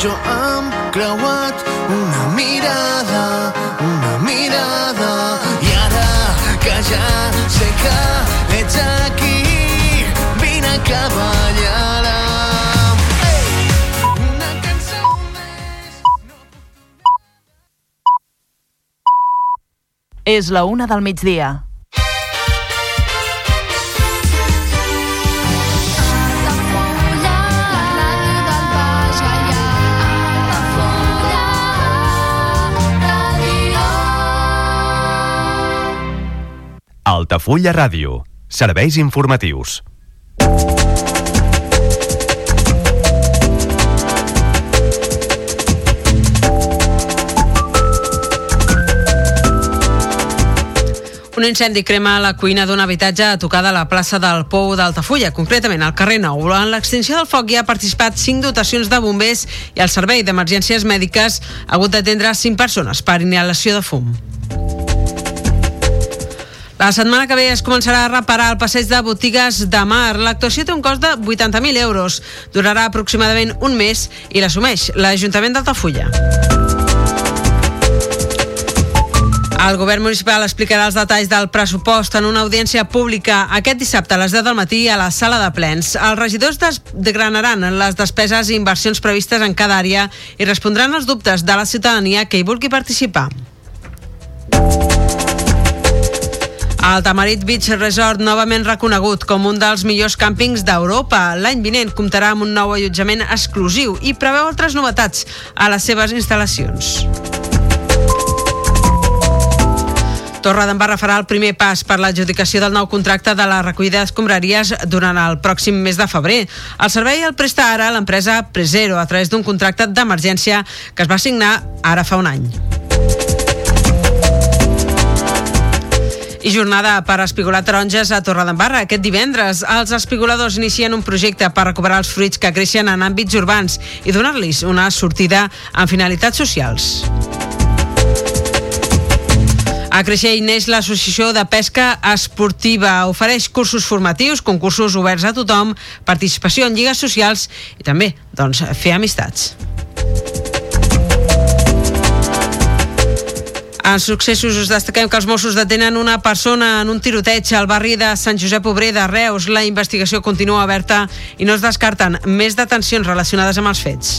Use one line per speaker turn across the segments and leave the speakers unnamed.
jo hem creuat una mirada, una mirada. I ara que ja sé que ets aquí, vine a ballar Una cançó més...
És la una del migdia.
Altafulla Ràdio. Serveis informatius.
Un incendi crema la cuina d'un habitatge a tocar de la plaça del Pou d'Altafulla, concretament al carrer Nou. En l'extinció del foc hi ha participat cinc dotacions de bombers i el Servei d'Emergències Mèdiques ha hagut d'atendre cinc persones per inhalació de fum. La setmana que ve es començarà a reparar el passeig de botigues de mar. L'actuació té un cost de 80.000 euros. Durarà aproximadament un mes i l'assumeix l'Ajuntament d'Altafulla. El govern municipal explicarà els detalls del pressupost en una audiència pública aquest dissabte a les 10 del matí a la sala de plens. Els regidors desgranaran les despeses i inversions previstes en cada àrea i respondran als dubtes de la ciutadania que hi vulgui participar. El Tamarit Beach Resort, novament reconegut com un dels millors càmpings d'Europa. L'any vinent comptarà amb un nou allotjament exclusiu i preveu altres novetats a les seves instal·lacions. Torredembarra farà el primer pas per l'adjudicació del nou contracte de la recollida d'escombraries durant el pròxim mes de febrer. El servei el presta ara l'empresa Presero a través d'un contracte d'emergència que es va signar ara fa un any. I jornada per espigolar taronges a Torredembarra. Aquest divendres, els espigoladors inicien un projecte per recuperar els fruits que creixen en àmbits urbans i donar-los una sortida amb finalitats socials. A Creixell neix l'Associació de Pesca Esportiva. Ofereix cursos formatius, concursos oberts a tothom, participació en lligues socials i també doncs, fer amistats. En successos us destaquem que els Mossos detenen una persona en un tiroteig al barri de Sant Josep Obrer de Reus. La investigació continua oberta i no es descarten més detencions relacionades amb els fets.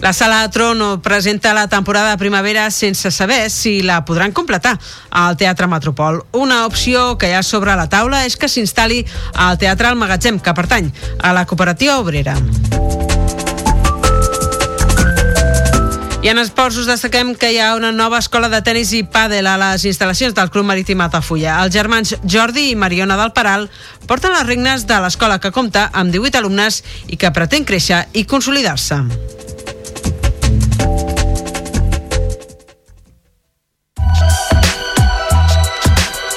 La Sala Trono presenta la temporada de primavera sense saber si la podran completar al Teatre Metropol. Una opció que hi ha sobre la taula és que s'instal·li al Teatre al Magatzem, que pertany a la cooperativa obrera. I en esports us destaquem que hi ha una nova escola de tennis i pàdel a les instal·lacions del Club Marítim Altafulla. Els germans Jordi i Mariona del Paral porten les regnes de l'escola que compta amb 18 alumnes i que pretén créixer i consolidar-se.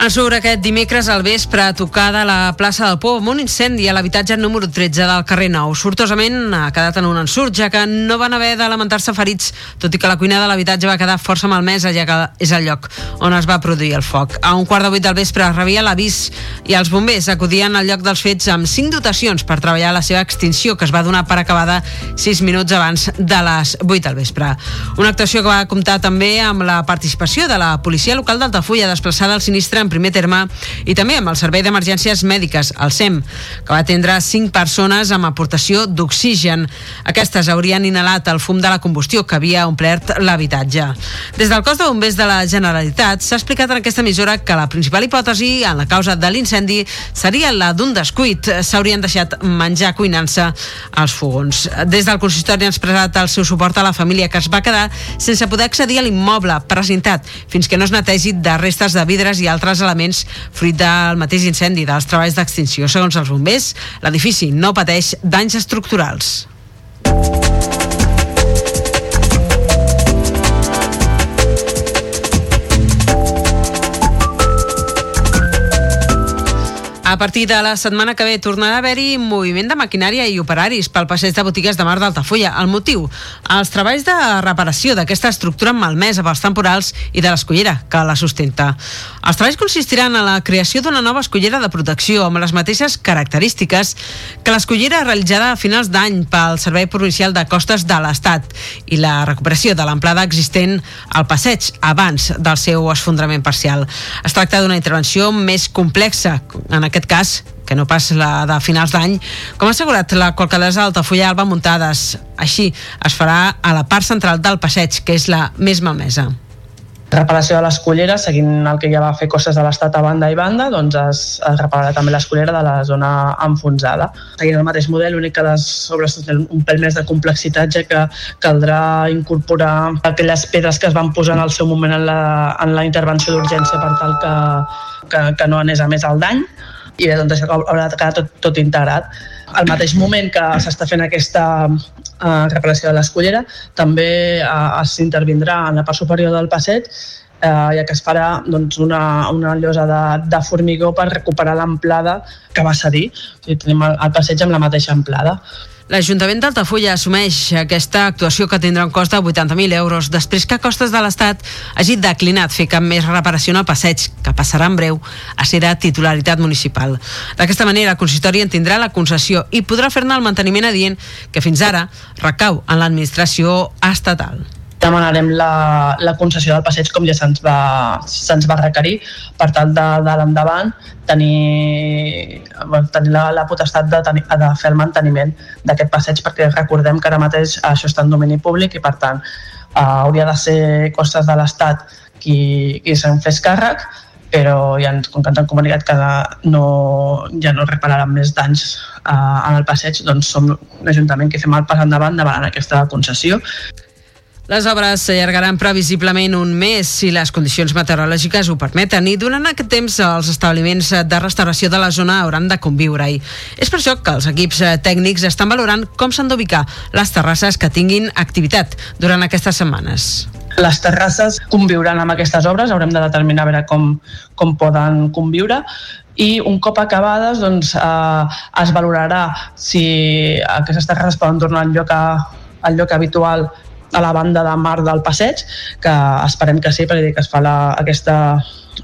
En sobre aquest dimecres al vespre a tocar de la plaça del Pou amb un incendi a l'habitatge número 13 del carrer Nou. Sortosament ha quedat en un ensurt, ja que no van haver de lamentar-se ferits, tot i que la cuina de l'habitatge va quedar força malmesa, ja que és el lloc on es va produir el foc. A un quart de vuit del vespre rebia l'avís i els bombers acudien al lloc dels fets amb cinc dotacions per treballar la seva extinció, que es va donar per acabada sis minuts abans de les 8 del vespre. Una actuació que va comptar també amb la participació de la policia local d'Altafulla, desplaçada al sinistre en primer terme, i també amb el Servei d'Emergències Mèdiques, el SEM, que va atendre 5 persones amb aportació d'oxigen. Aquestes haurien inhalat el fum de la combustió que havia omplert l'habitatge. Des del cos de bombers de la Generalitat s'ha explicat en aquesta emissora que la principal hipòtesi en la causa de l'incendi seria la d'un descuit. S'haurien deixat menjar cuinant-se als fogons. Des del consistori han expressat el seu suport a la família que es va quedar sense poder accedir a l'immoble presentat fins que no es netegi de restes de vidres i altres elements fruit del mateix incendi dels treballs d'extinció. Segons els bombers, l'edifici no pateix danys estructurals. A partir de la setmana que ve tornarà a haver-hi moviment de maquinària i operaris pel passeig de botigues de mar d'Altafulla. El motiu? Els treballs de reparació d'aquesta estructura malmesa pels temporals i de l'escollera que la sustenta. Els treballs consistiran en la creació d'una nova escollera de protecció amb les mateixes característiques que l'escollera realitzada a finals d'any pel Servei Provincial de Costes de l'Estat i la recuperació de l'amplada existent al passeig abans del seu esfondrament parcial. Es tracta d'una intervenció més complexa, en aquest cas que no pas la de finals d'any, com ha assegurat la alcaldessa d'Altafulla, Alba Muntades. Així es farà a la part central del passeig, que és la més malmesa
reparació de l'escollera, seguint el que ja va fer Costes de l'Estat a banda i banda, doncs es, es repararà també l'escollera de la zona enfonsada. Seguint el mateix model, l'únic que les obres tenen un pèl més de complexitat, ja que caldrà incorporar aquelles pedres que es van posar en el seu moment en la, en la intervenció d'urgència per tal que, que, que no anés a més el dany i bé, doncs això haurà de quedar tot, tot integrat. Al mateix moment que s'està fent aquesta eh, reparació de l'escollera, també eh, s'intervindrà en la part superior del passeig eh, ja que es farà doncs, una, una llosa de, de formigó per recuperar l'amplada que va cedir. O sigui, tenim el, el passeig amb la mateixa amplada.
L'Ajuntament d'Altafulla assumeix aquesta actuació que tindrà un cost de 80.000 euros després que Costes de l'Estat hagi declinat fer cap més reparació al passeig, que passarà en breu a ser de titularitat municipal. D'aquesta manera, el consistori en tindrà la concessió i podrà fer-ne el manteniment adient que fins ara recau en l'administració estatal
demanarem la, la concessió del passeig com ja se'ns va, se va requerir per tal de, de l'endavant tenir, tenir la, la potestat de, tenir, de fer el manteniment d'aquest passeig perquè recordem que ara mateix això està en domini públic i per tant eh, hauria de ser costes de l'Estat qui, qui se'n fes càrrec però ja ens, com que ens han comunicat que no, ja no repararan més danys eh, en el passeig, doncs som l'Ajuntament que fem el pas endavant davant aquesta concessió.
Les obres s'allargaran previsiblement un mes si les condicions meteorològiques ho permeten i durant aquest temps els establiments de restauració de la zona hauran de conviure-hi. És per això que els equips tècnics estan valorant com s'han d'ubicar les terrasses que tinguin activitat durant aquestes setmanes.
Les terrasses conviuran amb aquestes obres, haurem de determinar a veure com, com poden conviure i un cop acabades doncs, eh, es valorarà si aquestes terrasses poden tornar al lloc, a, al lloc habitual a la banda de mar del passeig, que esperem que sí, perquè que es fa la, aquesta,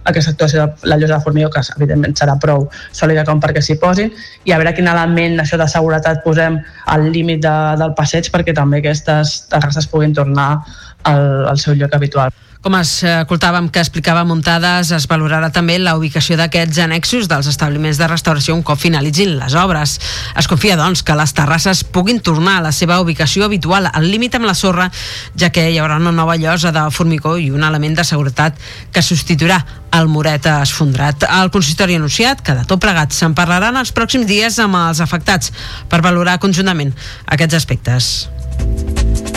aquesta actuació de la llosa de formigó, que evidentment serà prou sòlida com perquè s'hi posin, i a veure quin element això de seguretat posem al límit de, del passeig perquè també aquestes terrasses puguin tornar al, al seu lloc habitual.
Com escoltàvem que explicava Muntades, es valorarà també la ubicació d'aquests annexos dels establiments de restauració un cop finalitzin les obres. Es confia, doncs, que les terrasses puguin tornar a la seva ubicació habitual, al límit amb la sorra, ja que hi haurà una nova llosa de formigó i un element de seguretat que substituirà el muret esfondrat. El consistori ha anunciat que de tot plegat se'n parlaran els pròxims dies amb els afectats per valorar conjuntament aquests aspectes.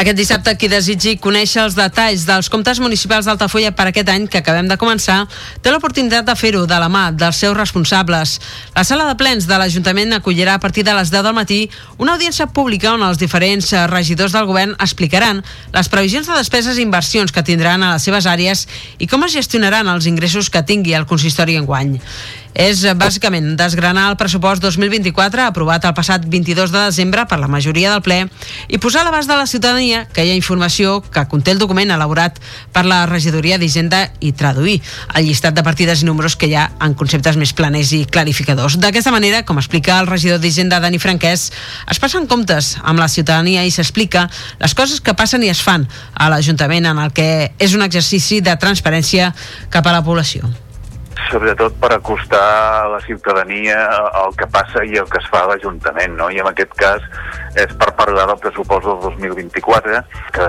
Aquest dissabte, qui desitgi conèixer els detalls dels comptes municipals d'Altafulla per aquest any que acabem de començar, té l'oportunitat de fer-ho de la mà dels seus responsables. La sala de plens de l'Ajuntament acollirà a partir de les 10 del matí una audiència pública on els diferents regidors del govern explicaran les previsions de despeses i inversions que tindran a les seves àrees i com es gestionaran els ingressos que tingui el consistori enguany. És eh, bàsicament desgranar el pressupost 2024 aprovat el passat 22 de desembre per la majoria del ple i posar a l'abast de la ciutadania que hi ha informació que conté el document elaborat per la regidoria d'Hisenda i traduir el llistat de partides i números que hi ha en conceptes més planers i clarificadors. D'aquesta manera, com explica el regidor d'Hisenda Dani Franquès, es passen comptes amb la ciutadania i s'explica les coses que passen i es fan a l'Ajuntament en el que és un exercici de transparència cap a la població
sobretot per acostar a la ciutadania el que passa i el que es fa a l'Ajuntament, no? I en aquest cas és per parlar del pressupost del 2024, que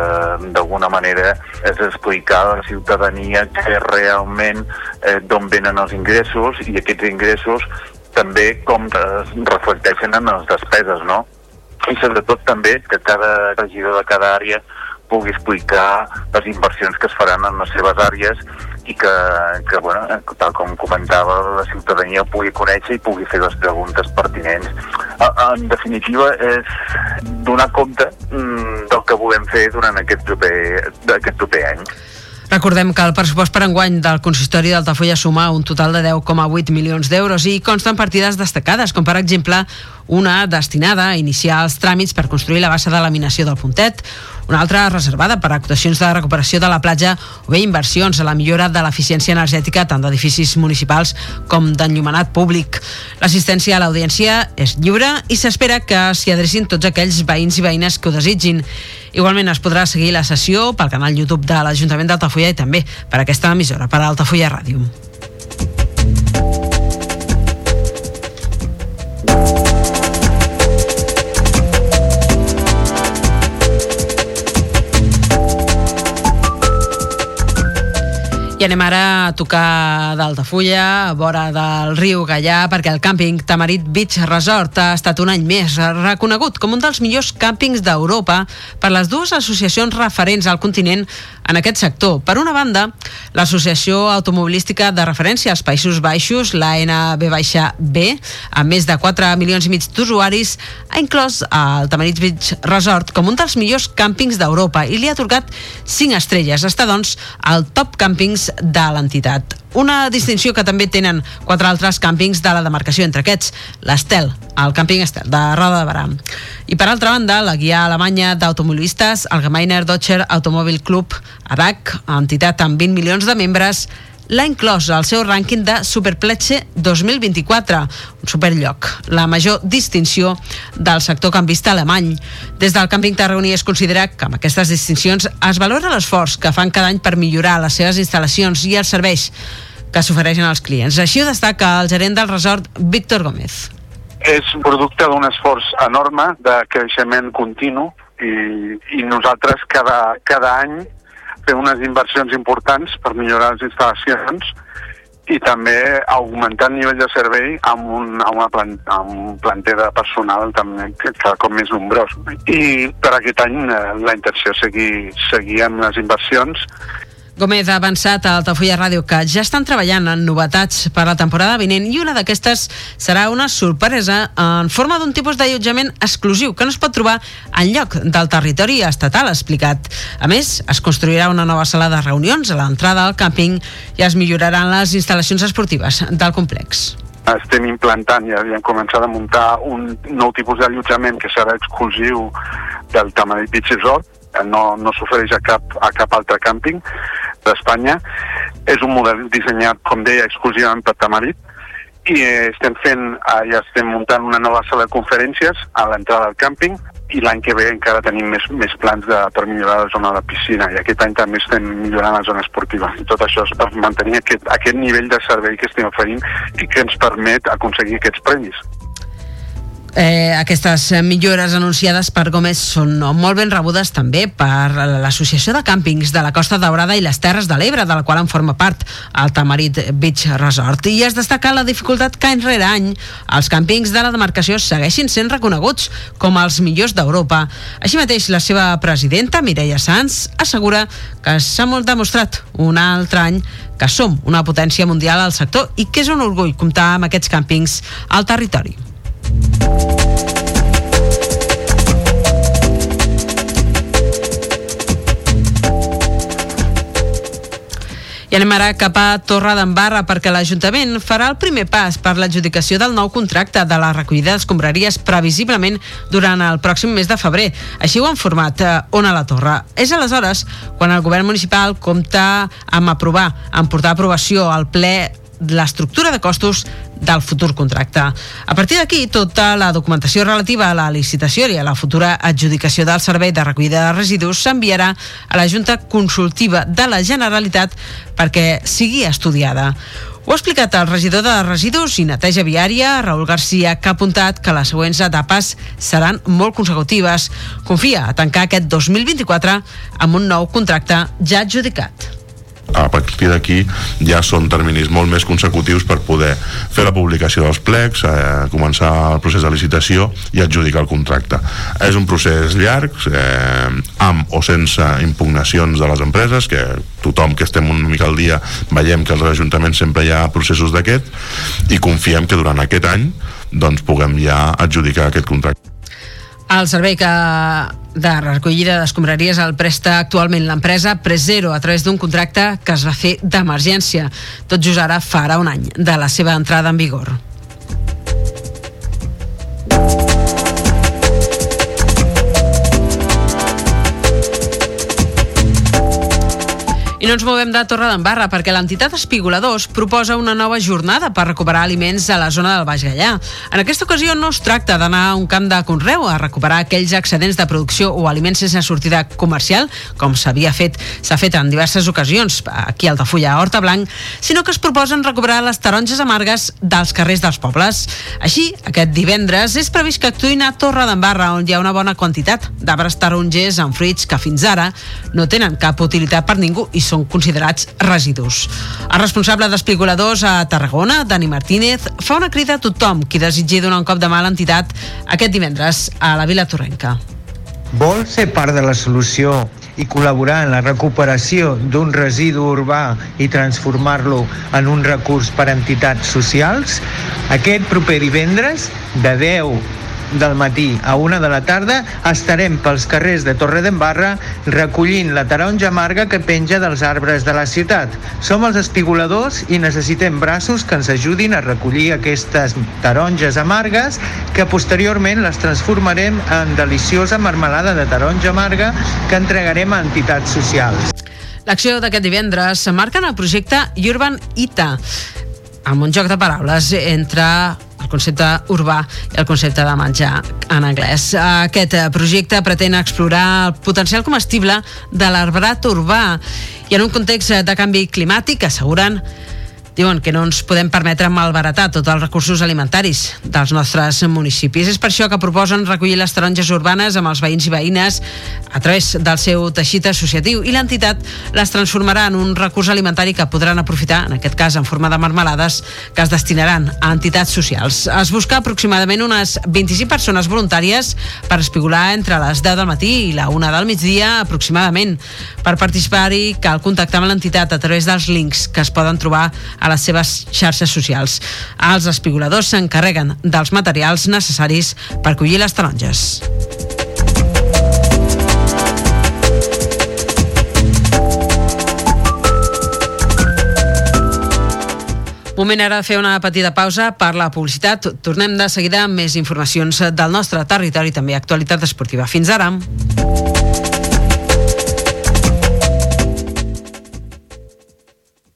d'alguna manera és explicar a la ciutadania que realment eh, d'on venen els ingressos i aquests ingressos també com es reflecteixen en les despeses, no? I sobretot també que cada regidor de cada àrea pugui explicar les inversions que es faran en les seves àrees i que, que bueno, tal com comentava, la ciutadania pugui conèixer i pugui fer les preguntes pertinents. En definitiva, és donar compte mm, del que volem fer durant aquest proper, aquest proper any.
Recordem que el pressupost per enguany del consistori d'Altafulla suma un total de 10,8 milions d'euros i consten partides destacades, com per exemple una destinada a iniciar els tràmits per construir la bassa de laminació del Puntet, una altra reservada per a actuacions de recuperació de la platja o bé inversions a la millora de l'eficiència energètica tant d'edificis municipals com d'enllumenat públic. L'assistència a l'audiència és lliure i s'espera que s'hi adrecin tots aquells veïns i veïnes que ho desitgin. Igualment es podrà seguir la sessió pel canal YouTube de l'Ajuntament d'Altafulla i també per aquesta emissora, per Altafulla Ràdio. I anem ara a tocar d'Altafulla, a vora del riu Gallà, perquè el càmping Tamarit Beach Resort ha estat un any més reconegut com un dels millors càmpings d'Europa per les dues associacions referents al continent en aquest sector. Per una banda, l'Associació Automobilística de Referència als Països Baixos, la NB-B, amb més de 4 milions i mig d'usuaris, ha inclòs el Tamarit Beach Resort com un dels millors càmpings d'Europa i li ha atorgat 5 estrelles. Està, doncs, al top càmpings de l'entitat. Una distinció que també tenen quatre altres càmpings de la demarcació, entre aquests l'Estel, el càmping Estel, de Roda de Barà. I per altra banda, la guia alemanya d'automobilistes, el Gemeiner Deutscher Automobil Club, ADAC, entitat amb 20 milions de membres, l'ha inclòs al seu rànquing de Superpletxe 2024, un superlloc, la major distinció del sector canvista alemany. Des del càmping tarragoní es considera que amb aquestes distincions es valora l'esforç que fan cada any per millorar les seves instal·lacions i els serveis que s'ofereixen als clients. Així ho destaca el gerent del resort, Víctor Gómez.
És producte d'un esforç enorme de creixement continu i, i nosaltres cada, cada any fer unes inversions importants per millorar les instal·lacions i també augmentar el nivell de servei amb un, amb una plan, amb un planter de personal també cada cop més nombrós. I per aquest any eh, la intenció és seguir, seguir amb les inversions
Gómez ha avançat a Altafulla Ràdio que ja estan treballant en novetats per la temporada vinent i una d'aquestes serà una sorpresa en forma d'un tipus d'allotjament exclusiu que no es pot trobar en lloc del territori estatal, ha explicat. A més, es construirà una nova sala de reunions a l'entrada al càmping i es milloraran les instal·lacions esportives del complex
estem implantant i hem començat a muntar un nou tipus d'allotjament que serà exclusiu del Tamarit Beach Resort no, no s'ofereix a, cap, a cap altre càmping d'Espanya. És un model dissenyat, com deia, exclusivament per Tamarit i eh, estem fent, eh, ja estem muntant una nova sala de conferències a l'entrada del càmping i l'any que ve encara tenim més, més plans de, per millorar la zona de piscina i aquest any també estem millorant la zona esportiva i tot això és per mantenir aquest, aquest nivell de servei que estem oferint i que ens permet aconseguir aquests premis.
Eh, aquestes millores anunciades per Gómez són molt ben rebudes també per l'Associació de Càmpings de la Costa Daurada i les Terres de l'Ebre, de la qual en forma part el Tamarit Beach Resort. I es destaca la dificultat que any rere any els càmpings de la demarcació segueixin sent reconeguts com els millors d'Europa. Així mateix, la seva presidenta, Mireia Sanz, assegura que s'ha molt demostrat un altre any que som una potència mundial al sector i que és un orgull comptar amb aquests càmpings al territori. I anem ara cap a Torre d'Embarra perquè l'Ajuntament farà el primer pas per l'adjudicació del nou contracte de la recollida d'escombraries previsiblement durant el pròxim mes de febrer. Així ho han format eh, Ona la Torre. És aleshores quan el govern municipal compta amb aprovar, amb portar aprovació al ple l'estructura de costos del futur contracte. A partir d'aquí, tota la documentació relativa a la licitació i a la futura adjudicació del servei de recollida de residus s'enviarà a la Junta Consultiva de la Generalitat perquè sigui estudiada. Ho ha explicat el regidor de residus i neteja viària, Raül Garcia, que ha apuntat que les següents etapes seran molt consecutives. Confia a tancar aquest 2024 amb un nou contracte ja adjudicat
a partir d'aquí ja són terminis molt més consecutius per poder fer la publicació dels plecs, eh, començar el procés de licitació i adjudicar el contracte. És un procés llarg, eh, amb o sense impugnacions de les empreses, que tothom que estem una mica al dia veiem que als ajuntaments sempre hi ha processos d'aquest i confiem que durant aquest any doncs puguem ja adjudicar aquest contracte.
El servei que de recollida d'escombraries el presta actualment l'empresa Presero a través d'un contracte que es va fer d'emergència. Tot just ara farà un any de la seva entrada en vigor. I no ens movem de Torre d'Embarra perquè l'entitat Espigoladors proposa una nova jornada per recuperar aliments a la zona del Baix Gallà. En aquesta ocasió no es tracta d'anar a un camp de conreu a recuperar aquells excedents de producció o aliments sense sortida comercial, com s'havia fet, s'ha fet en diverses ocasions aquí a Altafulla, a Horta Blanc, sinó que es proposen recuperar les taronges amargues dels carrers dels pobles. Així, aquest divendres és previst que actuïn a Torre d'Embarra, on hi ha una bona quantitat d'arbres tarongers amb fruits que fins ara no tenen cap utilitat per ningú i són considerats residus. El responsable d'Espigoladors a Tarragona, Dani Martínez, fa una crida a tothom qui desitgi donar un cop de mà a l'entitat aquest divendres a la Vila Torrenca.
Vol ser part de la solució i col·laborar en la recuperació d'un residu urbà i transformar-lo en un recurs per a entitats socials? Aquest proper divendres, de 10 del matí a una de la tarda estarem pels carrers de Torre d'Embarra recollint la taronja amarga que penja dels arbres de la ciutat. Som els espigoladors i necessitem braços que ens ajudin a recollir aquestes taronges amargues que posteriorment les transformarem en deliciosa marmelada de taronja amarga que entregarem a entitats socials.
L'acció d'aquest divendres s'emmarca en el projecte Urban ITA, amb un joc de paraules entre concepte urbà i el concepte de menjar en anglès. Aquest projecte pretén explorar el potencial comestible de l'arbrat urbà i en un context de canvi climàtic asseguren Diuen que no ens podem permetre malbaratar tots els recursos alimentaris dels nostres municipis. És per això que proposen recollir les taronges urbanes amb els veïns i veïnes a través del seu teixit associatiu i l'entitat les transformarà en un recurs alimentari que podran aprofitar, en aquest cas en forma de marmelades, que es destinaran a entitats socials. Es busca aproximadament unes 25 persones voluntàries per espigolar entre les 10 del matí i la 1 del migdia aproximadament. Per participar-hi cal contactar amb l'entitat a través dels links que es poden trobar a les seves xarxes socials. Els espigoladors s'encarreguen dels materials necessaris per collir les taronges. Moment ara de fer una petita pausa per la publicitat. Tornem de seguida amb més informacions del nostre territori i també actualitat esportiva. Fins ara.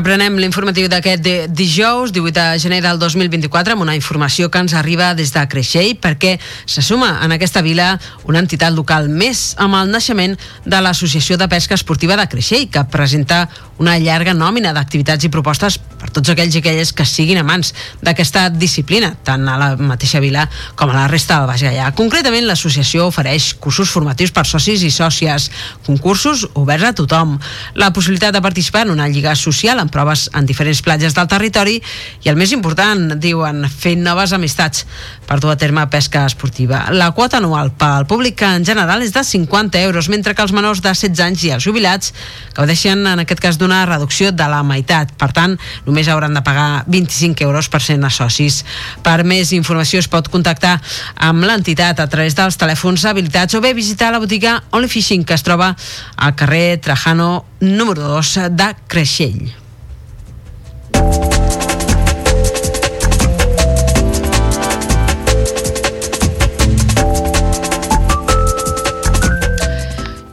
Reprenem l'informatiu d'aquest di- dijous, 18 de gener del 2024, amb una informació que ens arriba des de Creixell, perquè se suma en aquesta vila una entitat local més amb el naixement de l'Associació de Pesca Esportiva de Creixell, que presenta una llarga nòmina d'activitats i propostes per tots aquells i aquelles que siguin amants d'aquesta disciplina, tant a la mateixa vila com a la resta del Baix Gaià. Concretament, l'associació ofereix cursos formatius per socis i sòcies, concursos oberts a tothom, la possibilitat de participar en una lliga social amb proves en diferents platges del territori i el més important, diuen, fer noves amistats per dur a terme pesca esportiva. La quota anual pel públic en general és de 50 euros, mentre que els menors de 16 anys i els jubilats gaudeixen en aquest cas d'una reducció de la meitat. Per tant, només hauran de pagar 25 euros per ser socis. Per més informació es pot contactar amb l'entitat a través dels telèfons habilitats o bé visitar la botiga Only Fishing que es troba al carrer Trajano número 2 de Creixell.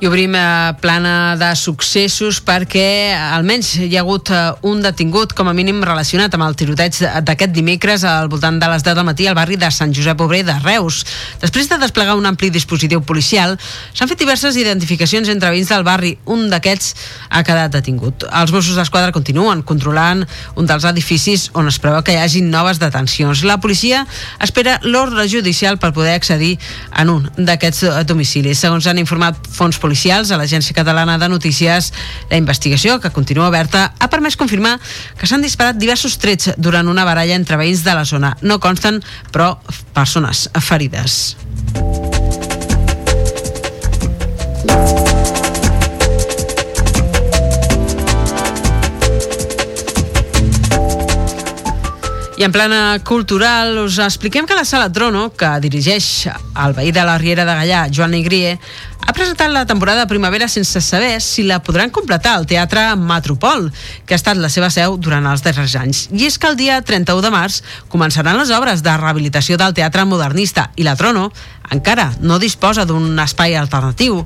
Obrim eh, plana de successos perquè almenys hi ha hagut eh, un detingut com a mínim relacionat amb el tiroteig d'aquest dimecres al voltant de les 10 del matí al barri de Sant Josep Obrer de Reus. Després de desplegar un ampli dispositiu policial, s'han fet diverses identificacions entre veïns del barri. Un d'aquests ha quedat detingut. Els Mossos d'Esquadra continuen controlant un dels edificis on es preveu que hi hagi noves detencions. La policia espera l'ordre judicial per poder accedir en un d'aquests eh, domicilis. Segons han informat fons policials a l'Agència Catalana de Notícies, la investigació, que continua oberta, ha permès confirmar que s'han disparat diversos trets durant una baralla entre veïns de la zona. No consten, però, persones ferides. I en plana cultural us expliquem que la Sala Trono, que dirigeix el veí de la Riera de Gallà, Joan Negrier, ha presentat la temporada de primavera sense saber si la podran completar al Teatre Metropol, que ha estat la seva seu durant els darrers anys. I és que el dia 31 de març començaran les obres de rehabilitació del Teatre Modernista i la Trono encara no disposa d'un espai alternatiu.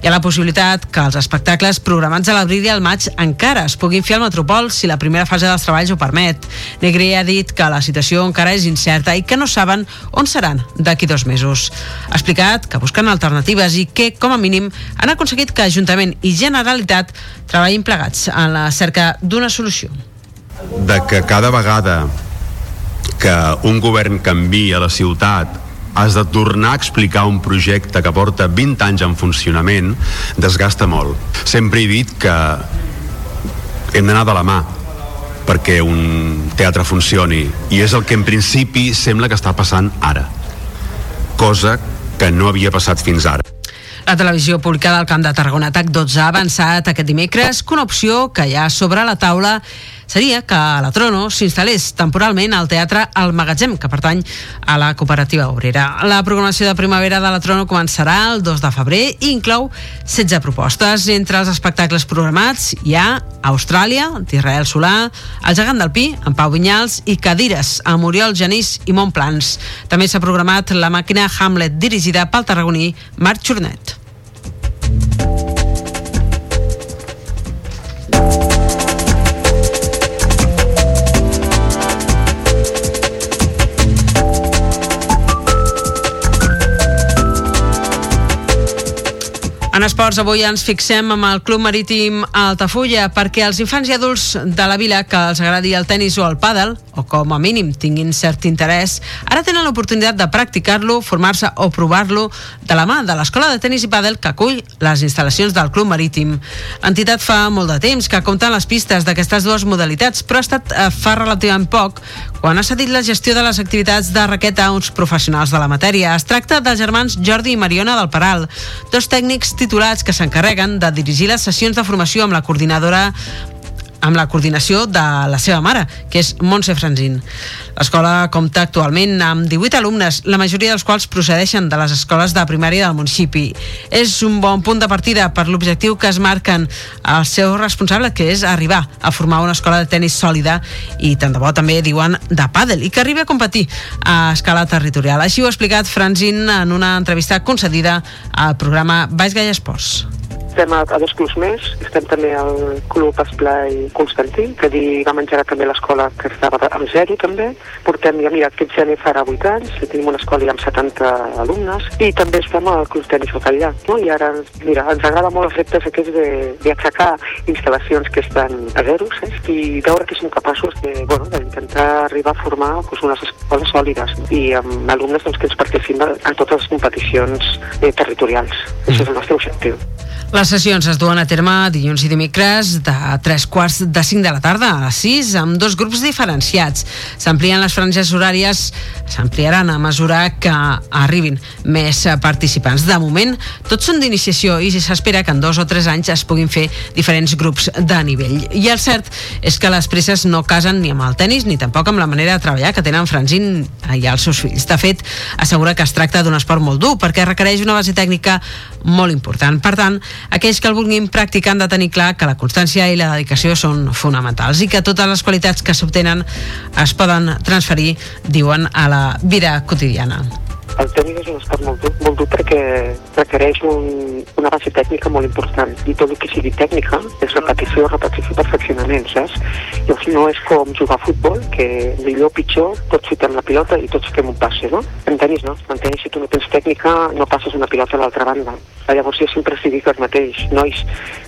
Hi ha la possibilitat que els espectacles programats a l'abril i al maig encara es puguin fer al Metropol si la primera fase dels treballs ho permet. Negri ha dit que la situació encara és incerta i que no saben on seran d'aquí dos mesos. Ha explicat que busquen alternatives i que, com a mínim, han aconseguit que Ajuntament i Generalitat treballin plegats en la cerca d'una solució.
de que cada vegada que un govern canvia la ciutat has de tornar a explicar un projecte que porta 20 anys en funcionament desgasta molt. Sempre he dit que hem d'anar de la mà perquè un teatre funcioni i és el que en principi sembla que està passant ara cosa que no havia passat fins ara
La televisió pública del Camp de Tarragona. TAC 12 ha avançat aquest dimecres que una opció que hi ha sobre la taula seria que la Trono s'instal·lés temporalment al Teatre El Magatzem, que pertany a la cooperativa obrera. La programació de primavera de la Trono començarà el 2 de febrer i inclou 16 propostes. Entre els espectacles programats hi ha Austràlia, d'Israel Solà, El gegant del Pi, en Pau Vinyals, i Cadires, amb Oriol Genís i Montplans. També s'ha programat la màquina Hamlet, dirigida pel tarragoní Marc Jornet. En esports, avui ens fixem amb el Club Marítim Altafulla perquè els infants i adults de la vila que els agradi el tennis o el pàdel, o com a mínim tinguin cert interès, ara tenen l'oportunitat de practicar-lo, formar-se o provar-lo de la mà de l'Escola de Tenis i Pàdel que acull les instal·lacions del Club Marítim. L'entitat fa molt de temps que compta les pistes d'aquestes dues modalitats, però ha estat eh, fa relativament poc quan ha cedit la gestió de les activitats de raqueta a uns professionals de la matèria. Es tracta dels germans Jordi i Mariona del Paral, dos tècnics titulats que s'encarreguen de dirigir les sessions de formació amb la coordinadora amb la coordinació de la seva mare, que és Montse Franzin. L'escola compta actualment amb 18 alumnes, la majoria dels quals procedeixen de les escoles de primària del municipi. És un bon punt de partida per l'objectiu que es marquen el seu responsable, que és arribar a formar una escola de tennis sòlida i tant de bo també diuen de pàdel i que arribi a competir a escala territorial. Així ho ha explicat Franzin en una entrevista concedida al programa Baix Gaia Esports.
Estem a, a dos clubs més, estem també al Club Esplai Constantí, que dir, va menjar també l'escola que estava amb zero també. Portem, ja mira, aquest gener farà 8 anys, tenim una escola ja amb 70 alumnes, i també estem al Club Tenis al Catllà. No? I ara, mira, ens agrada molt els reptes aquests d'aixecar instal·lacions que estan a zero, saps? i veure que som capaços de, bueno, d'intentar arribar a formar doncs, unes escoles sòlides i amb alumnes doncs, que ens participen en totes les competicions eh, territorials. Mm. Això és el nostre objectiu.
Les sessions es duen a terme dilluns i dimecres de 3 quarts de 5 de la tarda a 6 amb dos grups diferenciats. S'amplien les franges horàries, s'ampliaran a mesura que arribin més participants. De moment, tots són d'iniciació i s'espera que en dos o tres anys es puguin fer diferents grups de nivell. I el cert és que les presses no casen ni amb el tennis ni tampoc amb la manera de treballar que tenen Franzin i els seus fills. De fet, assegura que es tracta d'un esport molt dur perquè requereix una base tècnica molt important. Per tant, aquells que el vulguin practicar han de tenir clar que la constància i la dedicació són fonamentals i que totes les qualitats que s'obtenen es poden transferir, diuen, a la vida quotidiana.
El tenis és un esport molt dur, molt dur perquè requereix un, una base tècnica molt important i tot el que sigui tècnica és repetició, repetició perfeccionament, saps? Llavors no és com jugar a futbol, que millor o pitjor tots xutem la pilota i tots fem un passe, no? En tenis no, en tenis si tu no tens tècnica no passes una pilota a l'altra banda. Llavors jo sempre s'hi dic el mateix, nois,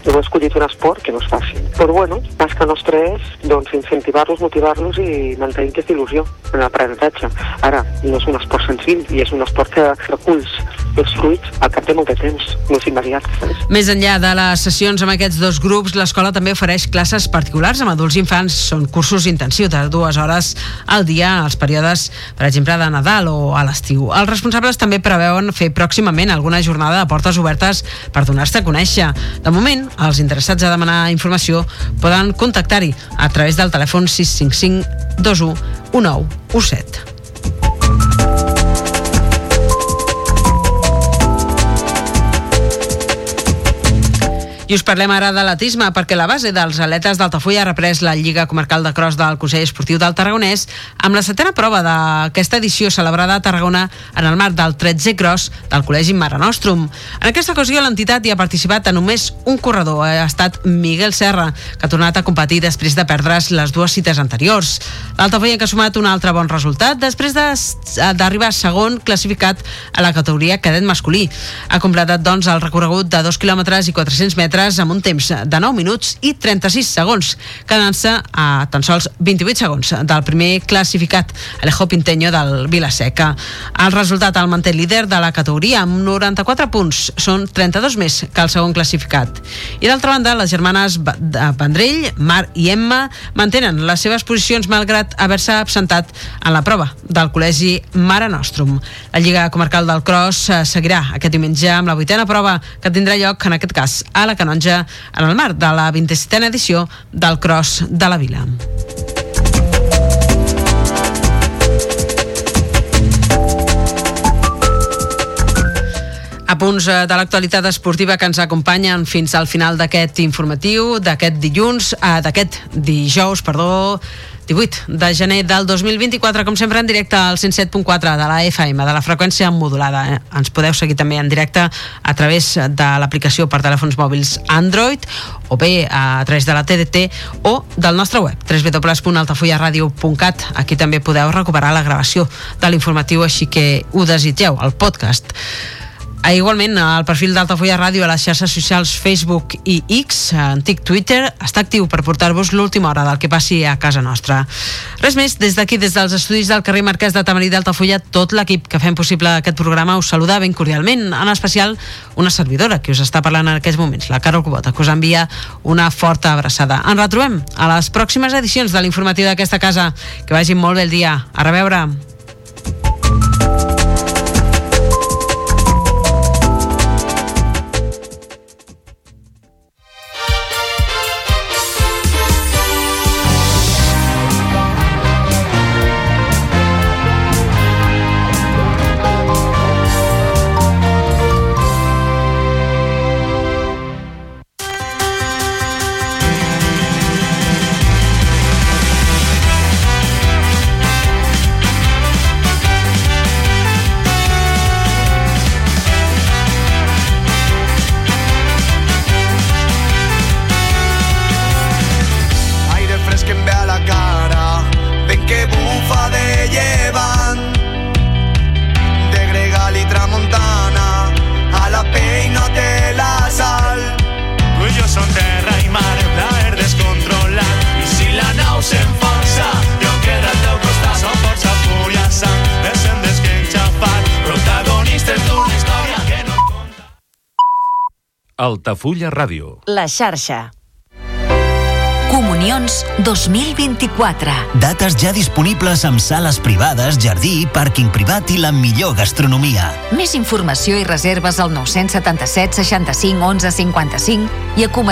no heu escollit un esport que no és fàcil. Però bueno, tasca nostra és doncs, incentivar-los, motivar-los i mantenir aquesta il·lusió en l'aprenentatge. Ara, no és un esport senzill i és un esport que reculls els fruits al cap de molt de temps, no és immediat. Saps?
Més enllà de les sessions amb aquests dos grups, l'escola també ofereix classes particulars amb adults i infants. Són cursos intensius de dues hores al dia als períodes, per exemple, de Nadal o a l'estiu. Els responsables també preveuen fer pròximament alguna jornada de portes obertes per donar-se a conèixer. De moment, els interessats a demanar informació poden contactar-hi a través del telèfon 655 21 19 17. I us parlem ara de l'atisme perquè la base dels atletes d'Altafulla ha reprès la Lliga Comarcal de Cross del Consell Esportiu del Tarragonès amb la setena prova d'aquesta edició celebrada a Tarragona en el marc del 13è Cross del Col·legi Mare Nostrum. En aquesta ocasió l'entitat hi ha participat a només un corredor, ha estat Miguel Serra, que ha tornat a competir després de perdre's les dues cites anteriors. L'Altafulla que ha sumat un altre bon resultat després de- d'arribar segon classificat a la categoria cadet masculí. Ha completat, doncs, el recorregut de 2 quilòmetres i 400 metres amb un temps de 9 minuts i 36 segons, quedant-se a tan sols 28 segons del primer classificat, Alejo Pinteño del Vilaseca. El resultat el manté líder de la categoria amb 94 punts, són 32 més que el segon classificat. I d'altra banda, les germanes de Vendrell, Mar i Emma mantenen les seves posicions malgrat haver-se absentat en la prova del col·legi Mare Nostrum. La Lliga Comarcal del Cross eh, seguirà aquest diumenge amb la vuitena prova que tindrà lloc, en aquest cas, a la Canonja, en el marc de la 27a edició del Cross de la Vila. A punts eh, de l'actualitat esportiva que ens acompanyen fins al final d'aquest informatiu, d'aquest dilluns, eh, d'aquest dijous, perdó, 18 de gener del 2024, com sempre en directe al 107.4 de la FM, de la freqüència modulada. Eh? Ens podeu seguir també en directe a través de l'aplicació per telèfons mòbils Android o bé a través de la TDT o del nostre web, www.altafullaradio.cat. Aquí també podeu recuperar la gravació de l'informatiu, així que ho desitgeu, el podcast. Ah, igualment, el perfil d'Altafulla Ràdio a les xarxes socials Facebook i X, antic Twitter, està actiu per portar-vos l'última hora del que passi a casa nostra. Res més, des d'aquí, des dels estudis del carrer Marquès de Tamarí d'Altafulla, tot l'equip que fem possible aquest programa us saluda ben cordialment, en especial una servidora que us està parlant en aquests moments, la Carol Cubota, que us envia una forta abraçada. Ens retrobem a les pròximes edicions de l'informatiu d'aquesta casa. Que vagi molt bé el dia. A reveure.
Altafulla Ràdio.
La xarxa. Comunions 2024.
Dates ja disponibles amb sales privades, jardí, pàrquing privat i la millor gastronomia.
Més informació i reserves al 977 65 11 55 i a comercial